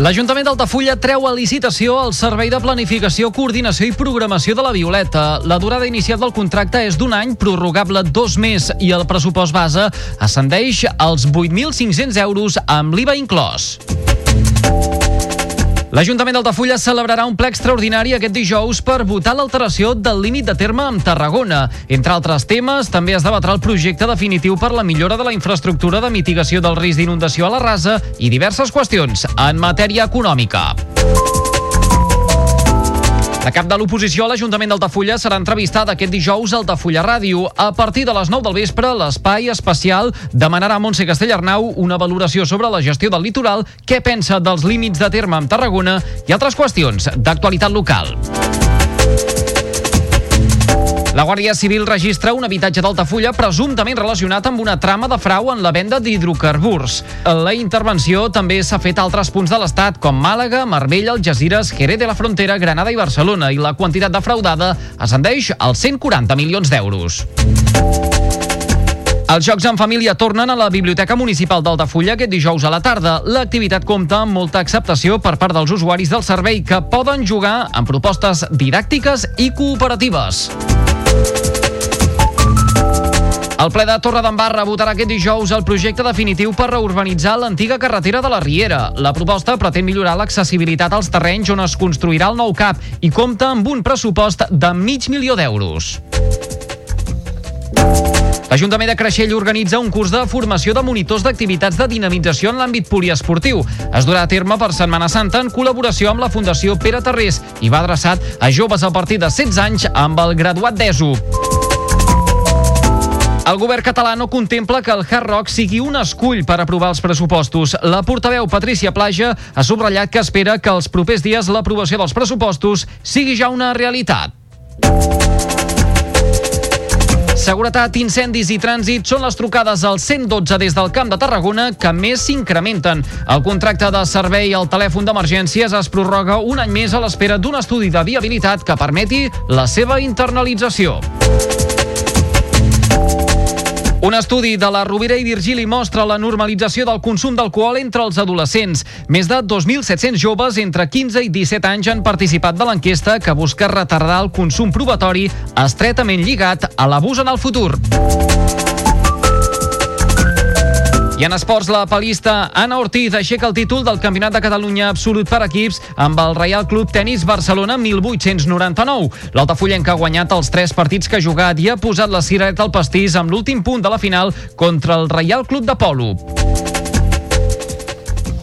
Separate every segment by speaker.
Speaker 1: L'Ajuntament d'Altafulla treu a licitació el Servei de Planificació, Coordinació i Programació de la Violeta. La durada inicial del contracte és d'un any, prorrogable dos més, i el pressupost base ascendeix als 8.500 euros amb l'IVA inclòs. L'Ajuntament d'Altafulla celebrarà un ple extraordinari aquest dijous per votar l'alteració del límit de terme amb Tarragona. Entre altres temes, també es debatrà el projecte definitiu per la millora de la infraestructura de mitigació del risc d'inundació a la rasa i diverses qüestions en matèria econòmica. La cap de l'oposició a l'Ajuntament d'Altafulla serà entrevistada aquest dijous al Altafulla Ràdio. A partir de les 9 del vespre, l'espai especial demanarà a Montse Castellarnau una valoració sobre la gestió del litoral, què pensa dels límits de terme amb Tarragona i altres qüestions d'actualitat local. La Guàrdia Civil registra un habitatge d'Altafulla presumptament relacionat amb una trama de frau en la venda d'hidrocarburs. La intervenció també s'ha fet a altres punts de l'Estat, com Màlaga, Marbella, Algeciras, Jerez de la Frontera, Granada i Barcelona, i la quantitat defraudada ascendeix als 140 milions d'euros. Els Jocs en Família tornen a la Biblioteca Municipal d'Altafulla aquest dijous a la tarda. L'activitat compta amb molta acceptació per part dels usuaris del servei que poden jugar amb propostes didàctiques i cooperatives. El ple de Torredembarra votarà aquest dijous el projecte definitiu per reurbanitzar l'antiga carretera de la Riera. La proposta pretén millorar l'accessibilitat als terrenys on es construirà el nou CAP i compta amb un pressupost de mig milió d'euros. L'Ajuntament de Creixell organitza un curs de formació de monitors d'activitats de dinamització en l'àmbit poliesportiu. Es durà a terme per Setmana Santa en col·laboració amb la Fundació Pere Tarrés i va adreçat a joves a partir de 16 anys amb el graduat d'ESO. El govern català no contempla que el Hard Rock sigui un escull per aprovar els pressupostos. La portaveu Patricia Plaja ha subratllat que espera que els propers dies l'aprovació dels pressupostos sigui ja una realitat. Seguretat, incendis i trànsit són les trucades al 112 des del Camp de Tarragona que més s'incrementen. El contracte de servei al telèfon d'emergències es prorroga un any més a l'espera d'un estudi de viabilitat que permeti la seva internalització. Un estudi de la Rovira i Virgili mostra la normalització del consum d'alcohol entre els adolescents. Més de 2.700 joves entre 15 i 17 anys han participat de l'enquesta que busca retardar el consum probatori estretament lligat a l'abús en el futur. I en esports, la palista Anna Ortiz aixeca el títol del Campionat de Catalunya absolut per equips amb el Real Club Tenis Barcelona 1899. L'Altafollenca ha guanyat els tres partits que ha jugat i ha posat la cirereta al pastís amb l'últim punt de la final contra el Real Club de Polo.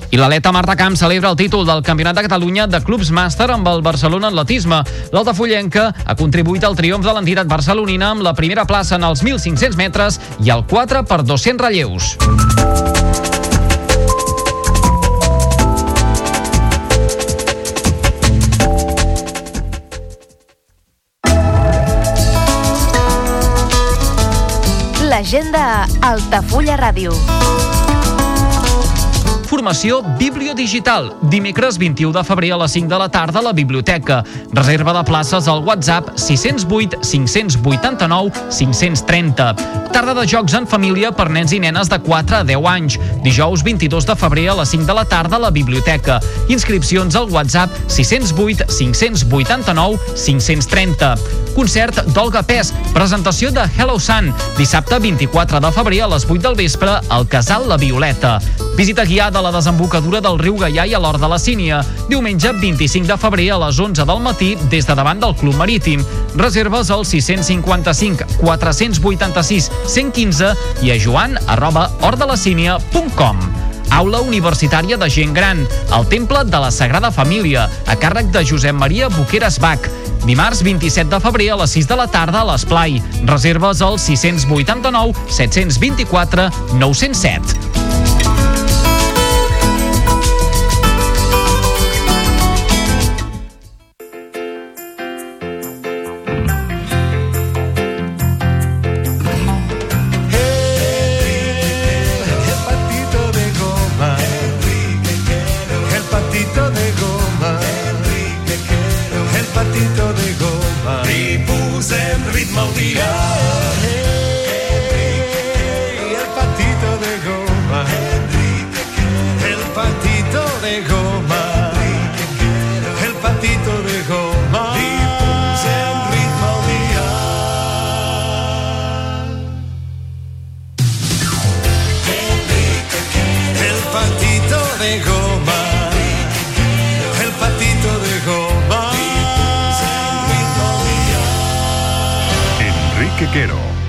Speaker 1: I l'aleta Marta Camp celebra el títol del Campionat de Catalunya de Clubs Màster amb el Barcelona Atletisme. L'Altafollenca ha contribuït al triomf de l'entitat barcelonina amb la primera plaça en els 1.500 metres i el 4 per 200 relleus.
Speaker 2: L'agenda Altafulla Ràdio.
Speaker 1: Formació Bibliodigital. Dimecres 21 de febrer a les 5 de la tarda a la biblioteca. Reserva de places al WhatsApp 608 589 530. Tarda de jocs en família per nens i nenes de 4 a 10 anys. Dijous 22 de febrer a les 5 de la tarda a la biblioteca. Inscripcions al WhatsApp 608 589 530. Concert d'Olga Pes. Presentació de Hello Sun. Dissabte 24 de febrer a les 8 del vespre al Casal La Violeta. Visita guiada a la desembocadura del riu Gaià i a l'Hort de la Sínia. Diumenge 25 de febrer a les 11 del matí des de davant del Club Marítim. Reserves al 655 486 115 i a joan arroba hortdelacínia.com. Aula Universitària de Gent Gran, al Temple de la Sagrada Família, a càrrec de Josep Maria Boqueras Bach. Dimarts 27 de febrer a les 6 de la tarda a l'Esplai. Reserves al 689 724 907.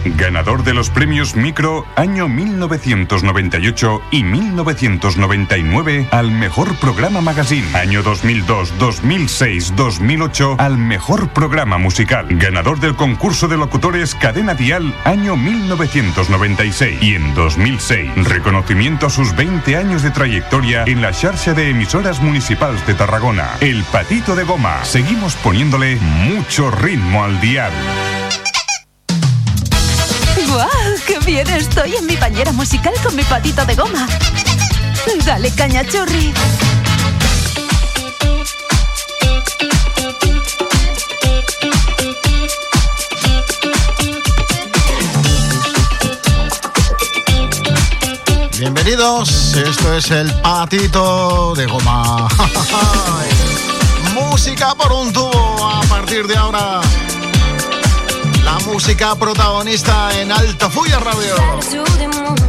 Speaker 3: Ganador de los premios Micro año 1998 y 1999 al mejor programa magazine, año 2002, 2006, 2008 al mejor programa musical, ganador del concurso de locutores Cadena Dial año 1996 y en 2006 reconocimiento a sus 20 años de trayectoria en la xarxa de emisoras municipales de Tarragona. El patito de goma. Seguimos poniéndole mucho ritmo al dial.
Speaker 2: ¡Guau! ¡Qué bien estoy en mi bañera musical con mi patito de goma! Dale caña, churri.
Speaker 4: Bienvenidos, esto es el patito de goma. música por un tubo a partir de ahora. La música protagonista en Altafulla Radio.
Speaker 5: Sous des mondes,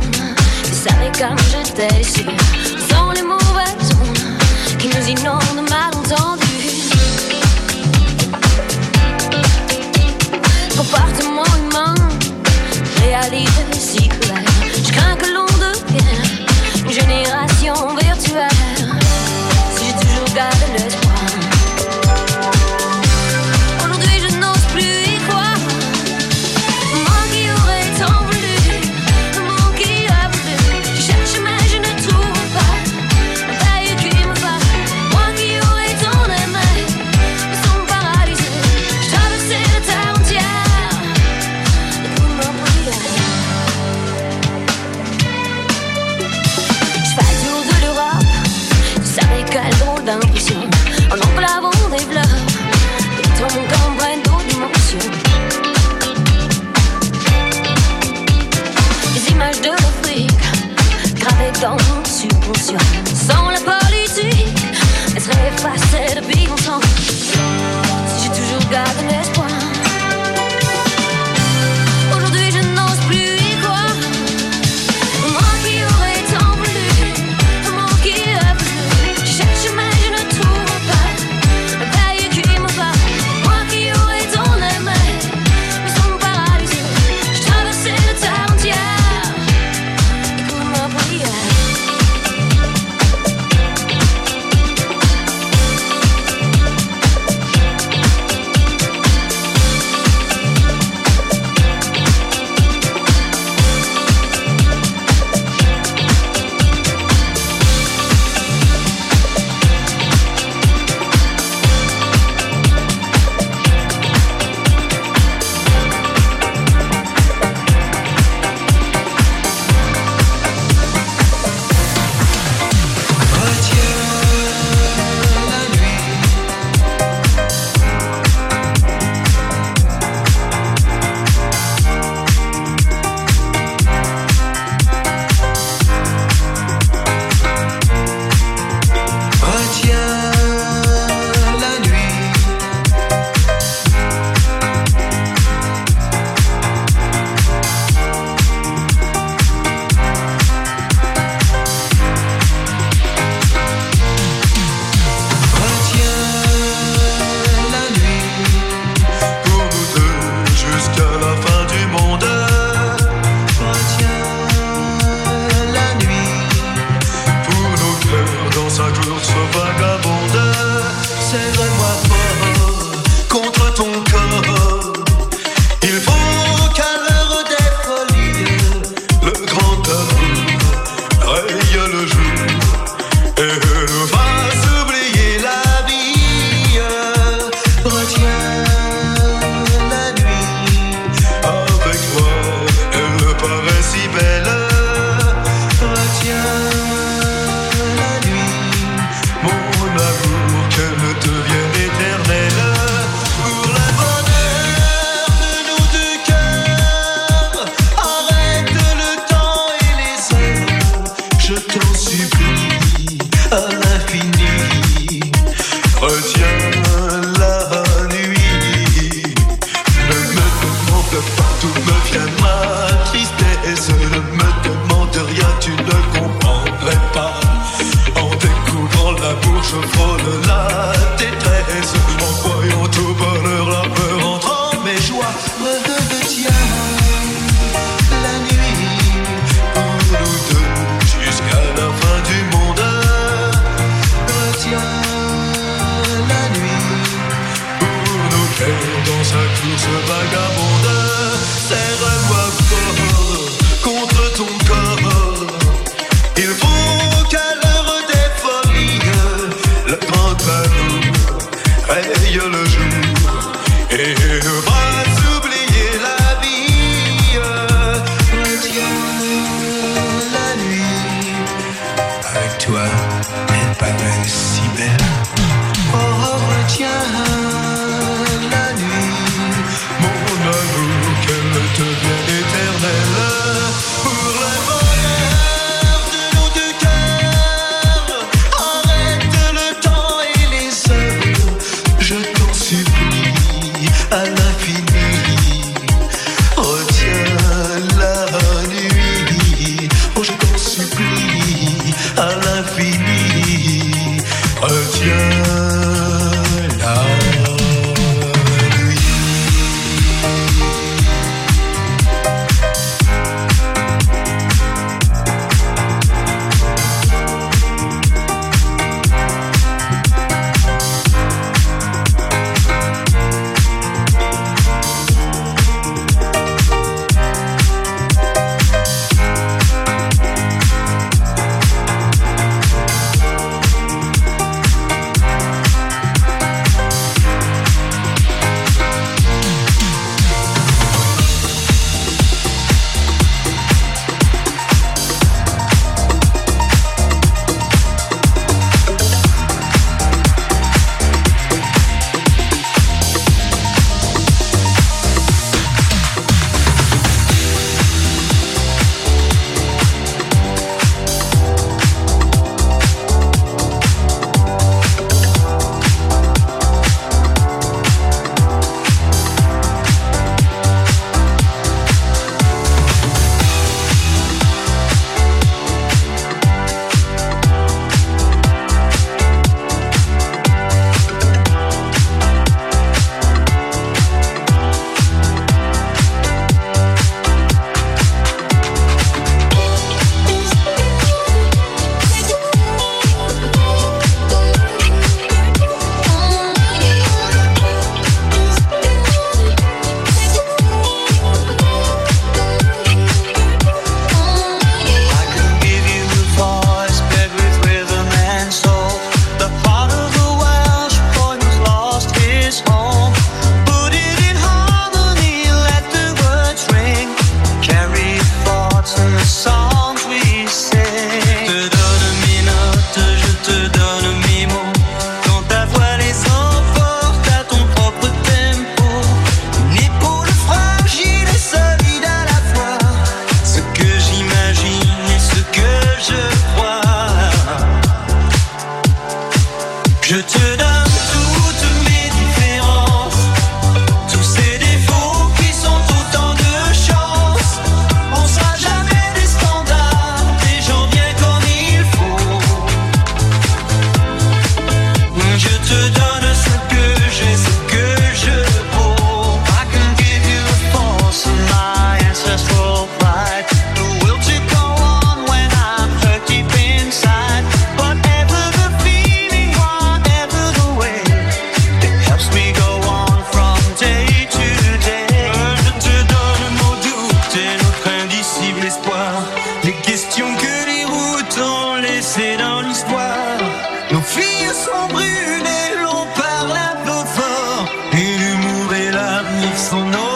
Speaker 6: So no.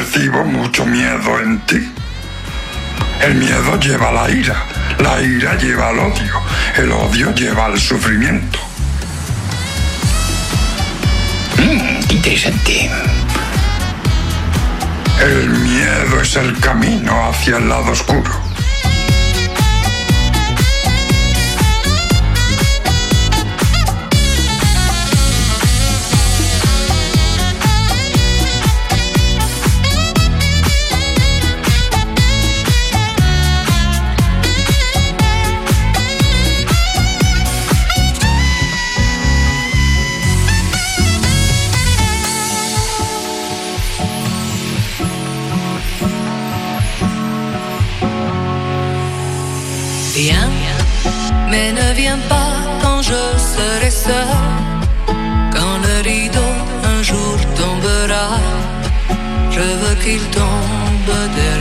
Speaker 7: percibo mucho miedo en ti. El miedo lleva a la ira, la ira lleva al odio, el odio lleva al sufrimiento.
Speaker 8: Mm, interesante.
Speaker 7: El miedo es el camino hacia el lado oscuro.
Speaker 9: mais ne viens pas quand je serai seul. Quand le rideau un jour tombera, je veux qu'il tombe derrière.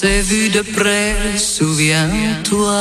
Speaker 9: C'est vu de près, souviens-toi.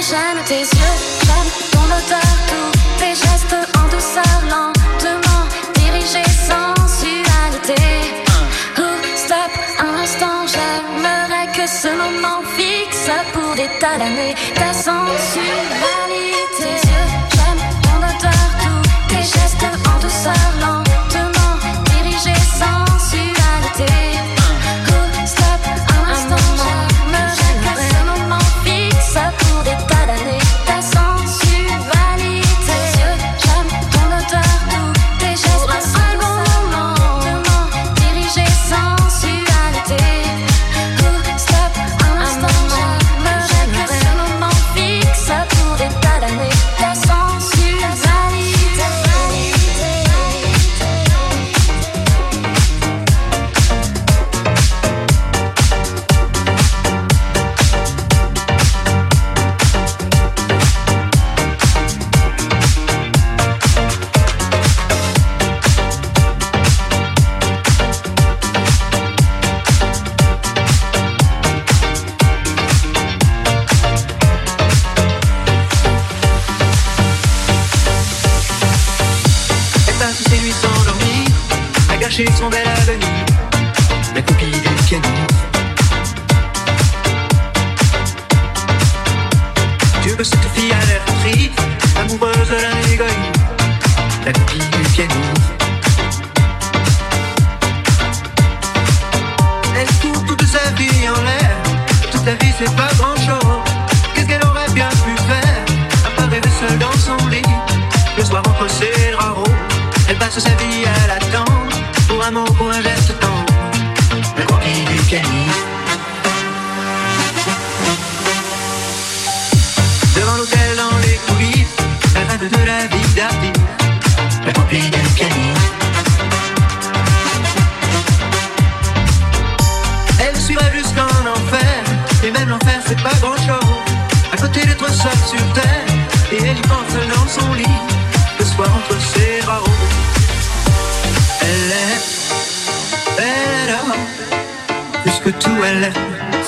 Speaker 10: j'aime tes yeux, j'aime ton odeur, tous tes gestes en douceur, lentement dirigés, sensualité. Hein. Oh, stop, un instant, j'aimerais que ce moment fixe pour des ta sensualité.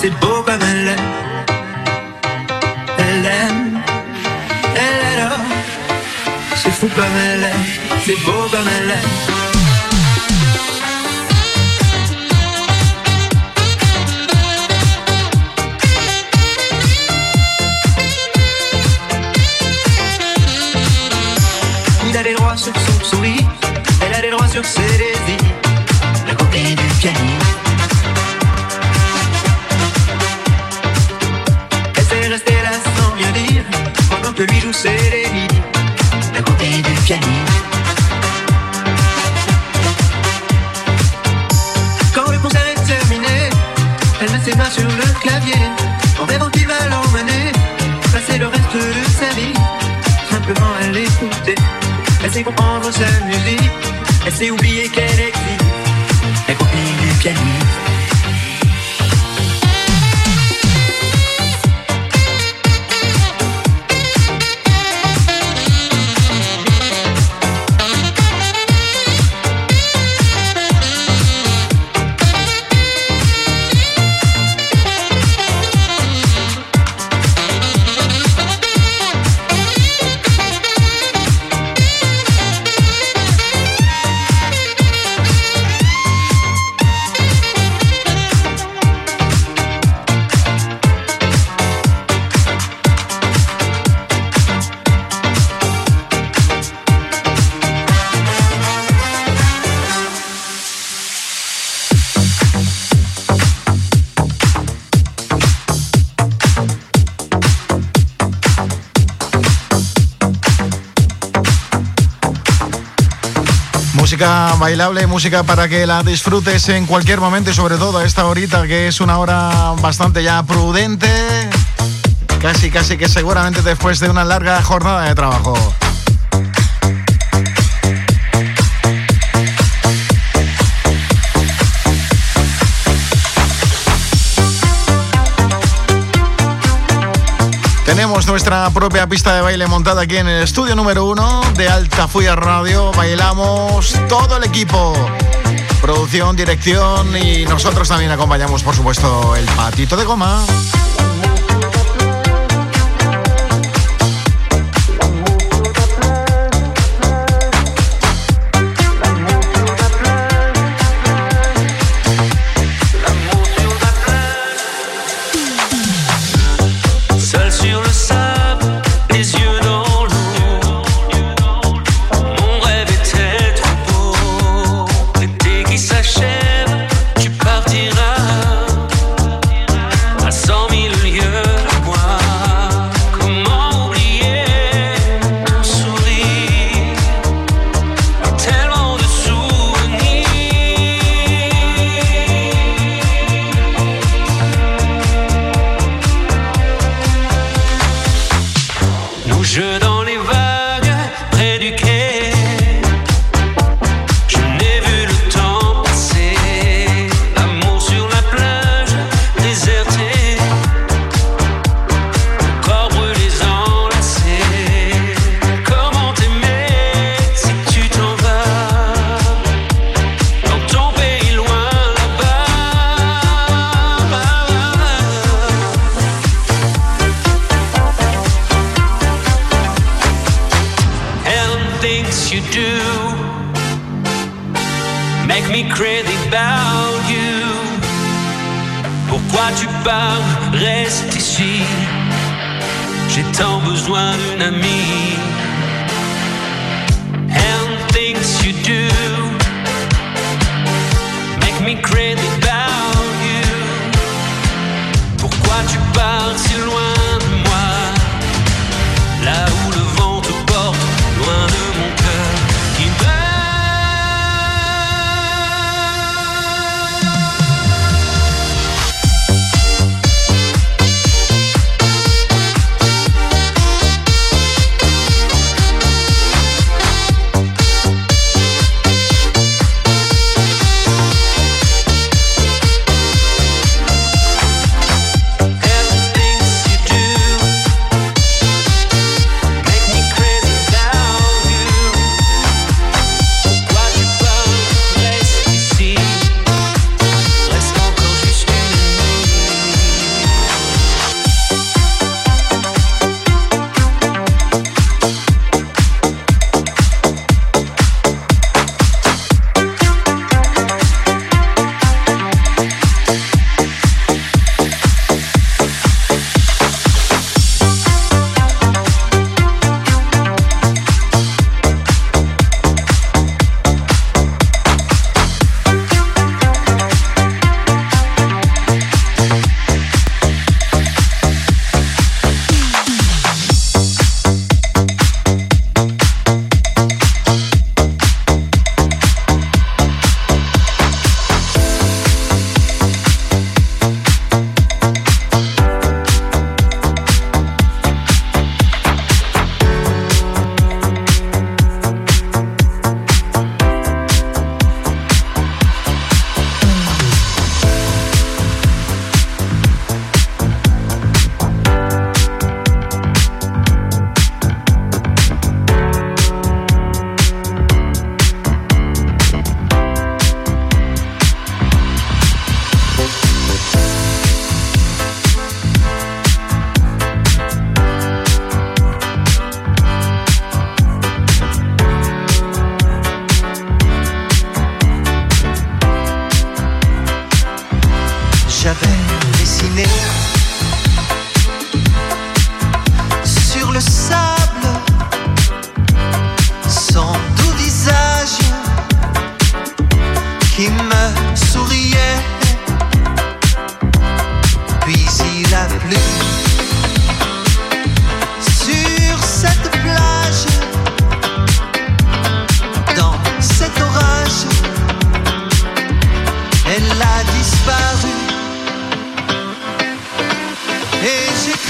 Speaker 11: c'est beau comme elle est. Elle aime, elle est là. C'est fou comme elle est, c'est beau comme elle est.
Speaker 12: bailable, música para que la disfrutes en cualquier momento y sobre todo a esta horita que es una hora bastante ya prudente. Casi, casi que seguramente después de una larga jornada de trabajo. Nuestra propia pista de baile montada aquí en el estudio número uno de Altafuya Radio. Bailamos todo el equipo. Producción, dirección y nosotros también acompañamos, por supuesto, el patito de goma.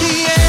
Speaker 4: Yeah.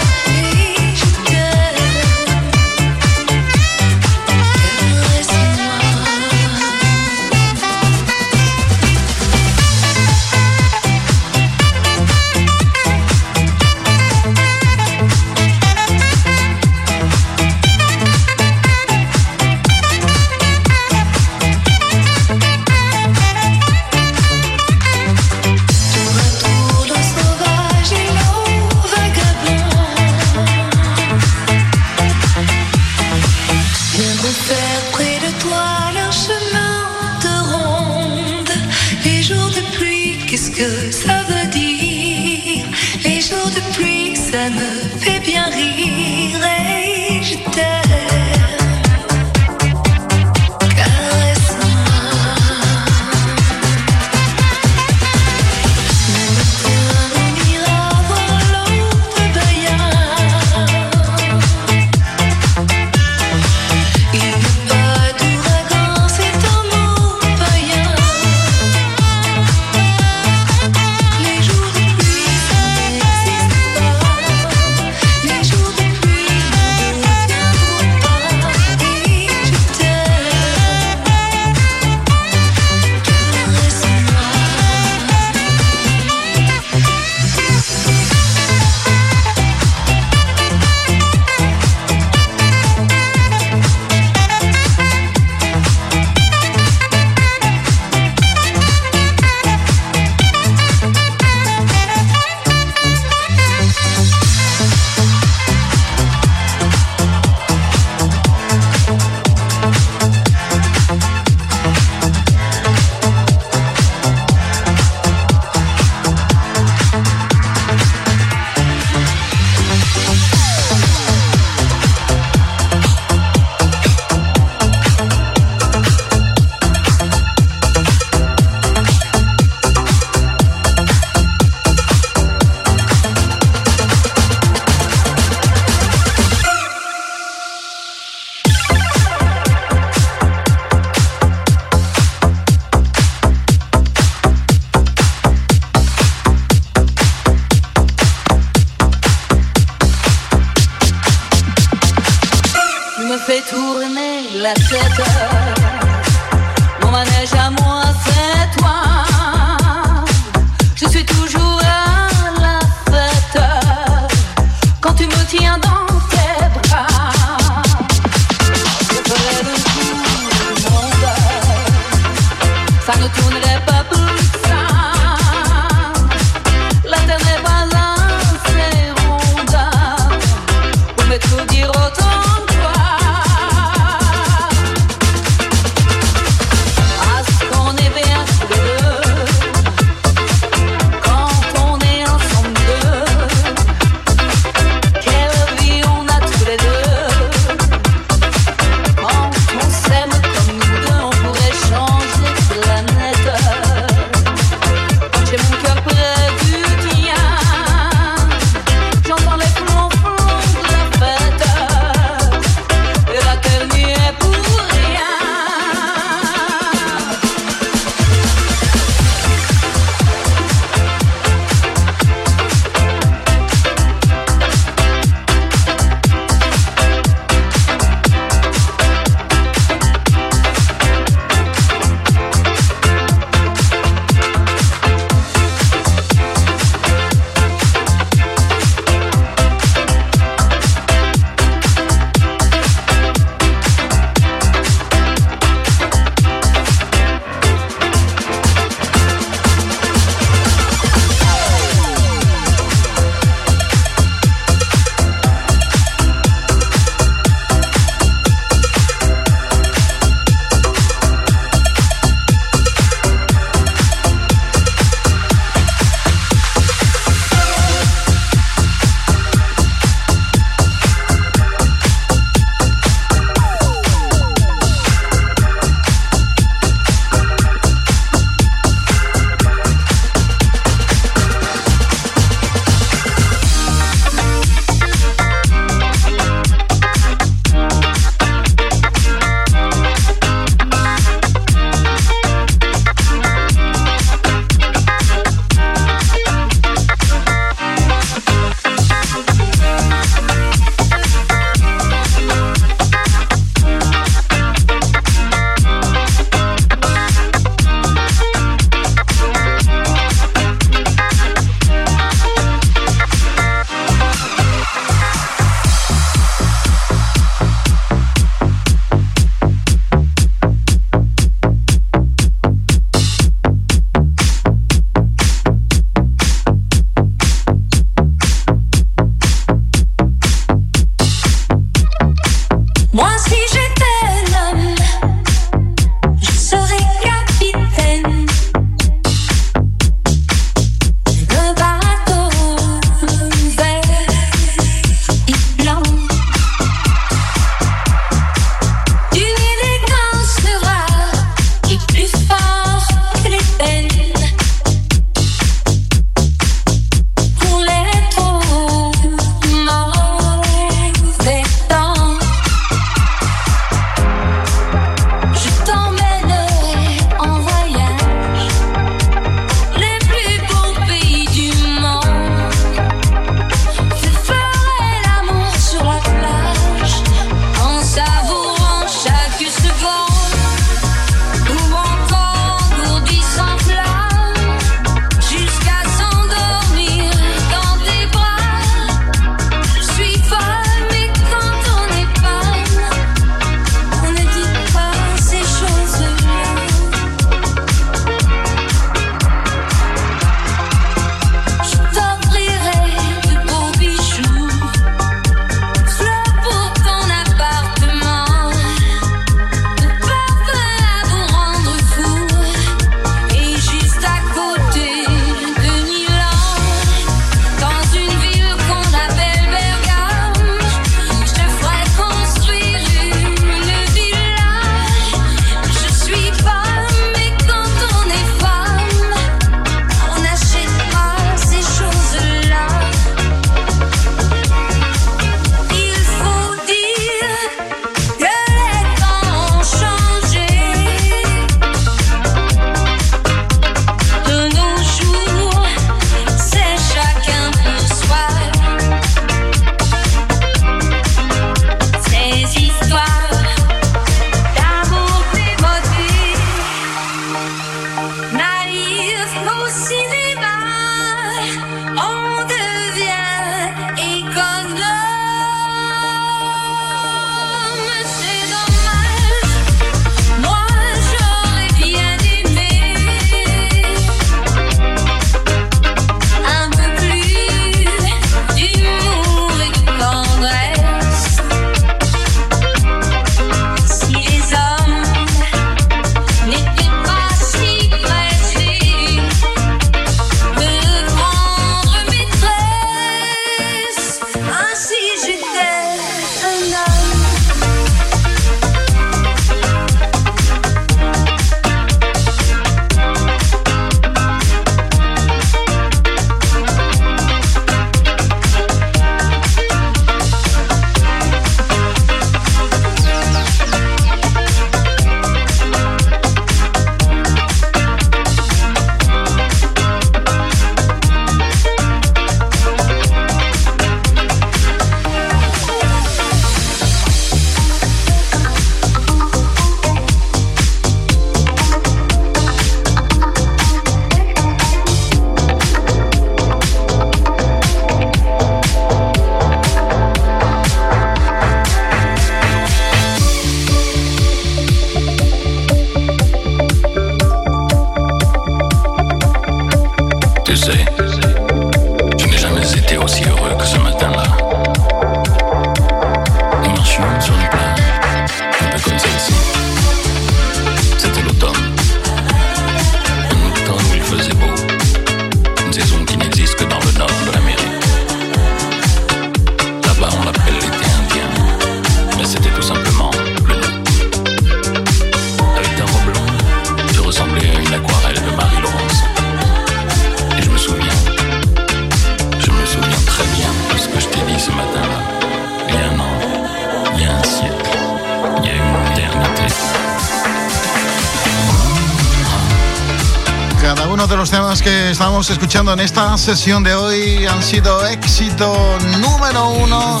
Speaker 4: Escuchando en esta sesión de hoy han sido éxito número uno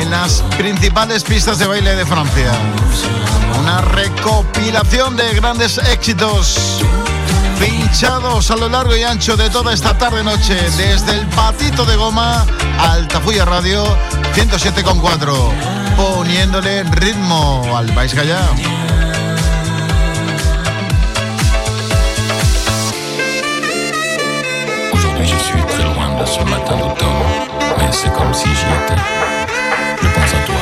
Speaker 4: en las principales pistas de baile de Francia. Una recopilación de grandes éxitos pinchados a lo largo y ancho de toda esta tarde-noche, desde el patito de goma Altafulla Radio 107.4, poniéndole ritmo al Vais Callao.
Speaker 13: Ce matin d'automne, mais c'est comme si j'y étais. Je pense à toi.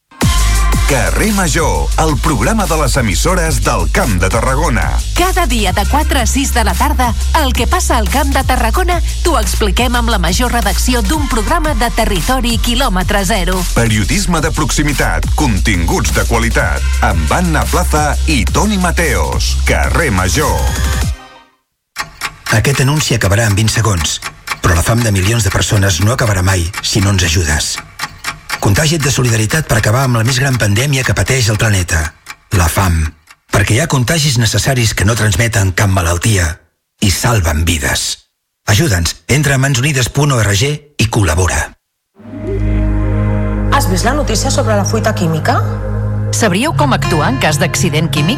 Speaker 3: Carrer Major, el programa de les emissores del Camp de Tarragona.
Speaker 2: Cada dia de 4 a 6 de la tarda, el que passa al Camp de Tarragona t'ho expliquem amb la major redacció d'un programa de territori quilòmetre zero.
Speaker 3: Periodisme de proximitat, continguts de qualitat, amb Anna Plaza i Toni Mateos. Carrer Major.
Speaker 14: Aquest anunci acabarà en 20 segons, però la fam de milions de persones no acabarà mai si no ens ajudes. Contagit de solidaritat per acabar amb la més gran pandèmia que pateix el planeta, la fam. Perquè hi ha contagis necessaris que no transmeten cap malaltia i salven vides. Ajuda'ns, entra a mansunides.org i col·labora.
Speaker 15: Has vist la notícia sobre la fuita química?
Speaker 16: Sabríeu com actuar en cas d'accident químic?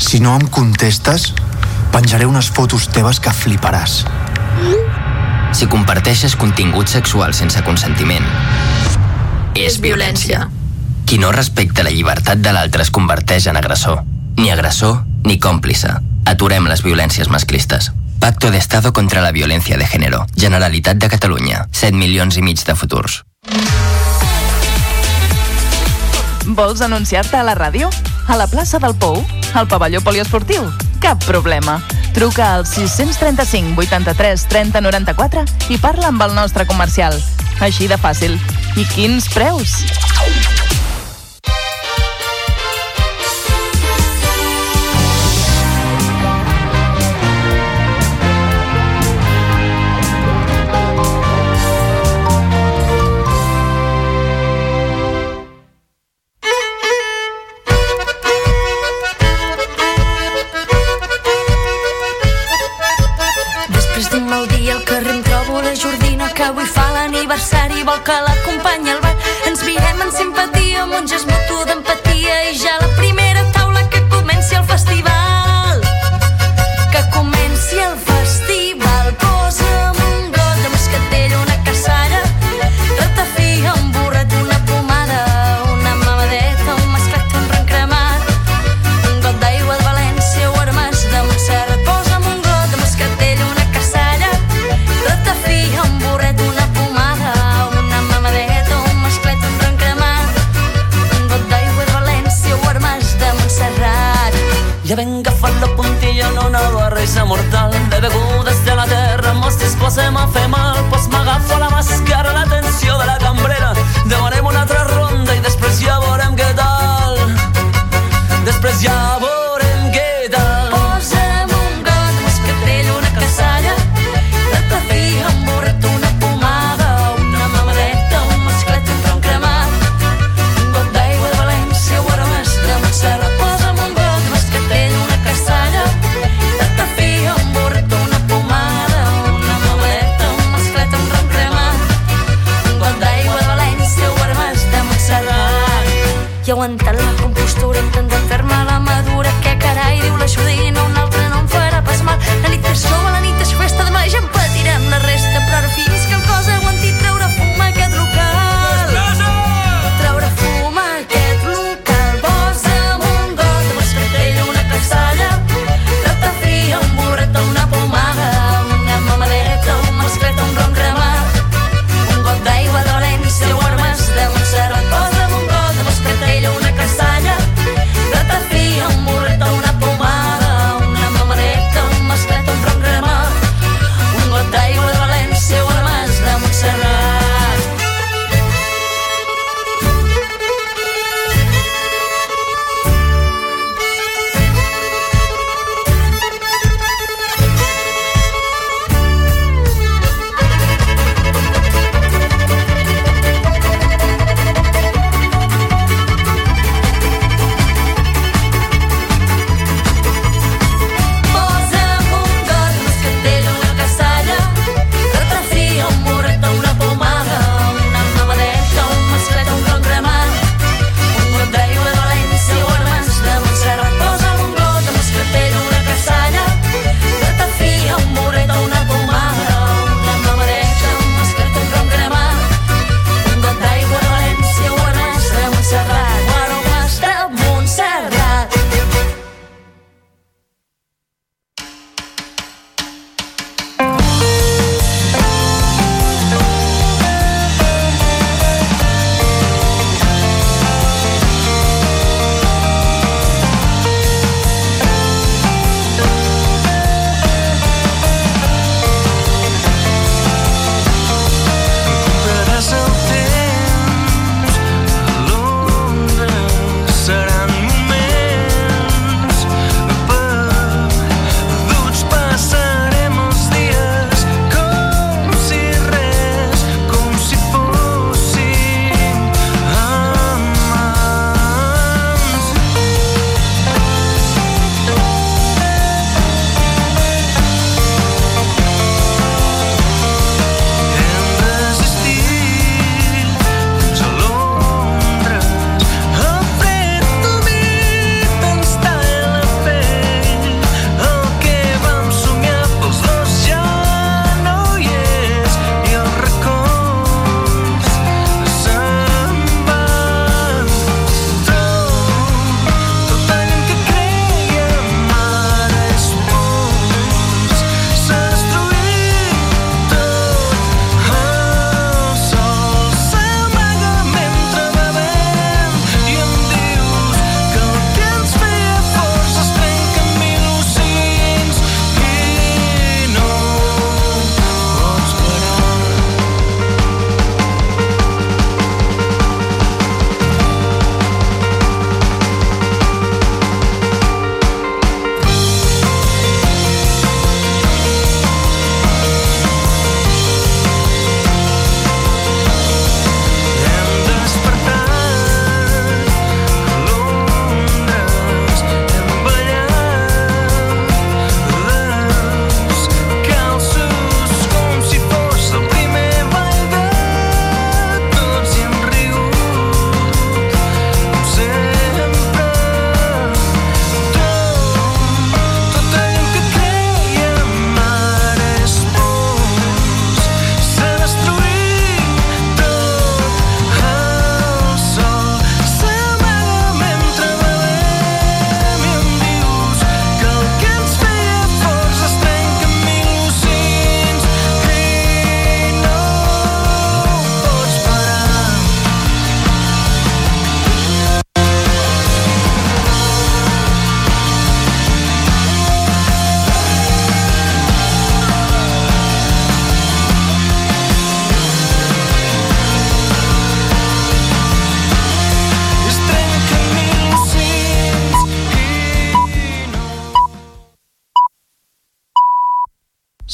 Speaker 17: si no em contestes, penjaré unes fotos teves que fliparàs.
Speaker 18: Si comparteixes contingut sexual sense consentiment, és violència. Qui no respecta la llibertat de l'altre es converteix en agressor. Ni agressor ni còmplice. Aturem les violències masclistes. Pacto de Estado contra la Violencia de Género. Generalitat de Catalunya. 7 milions i mig de futurs.
Speaker 10: Vols anunciar-te a la ràdio? A la plaça del Pou? Al pavelló poliesportiu? Cap problema. Truca al 635 83 30 94 i parla amb el nostre comercial. Així de fàcil. I quins preus?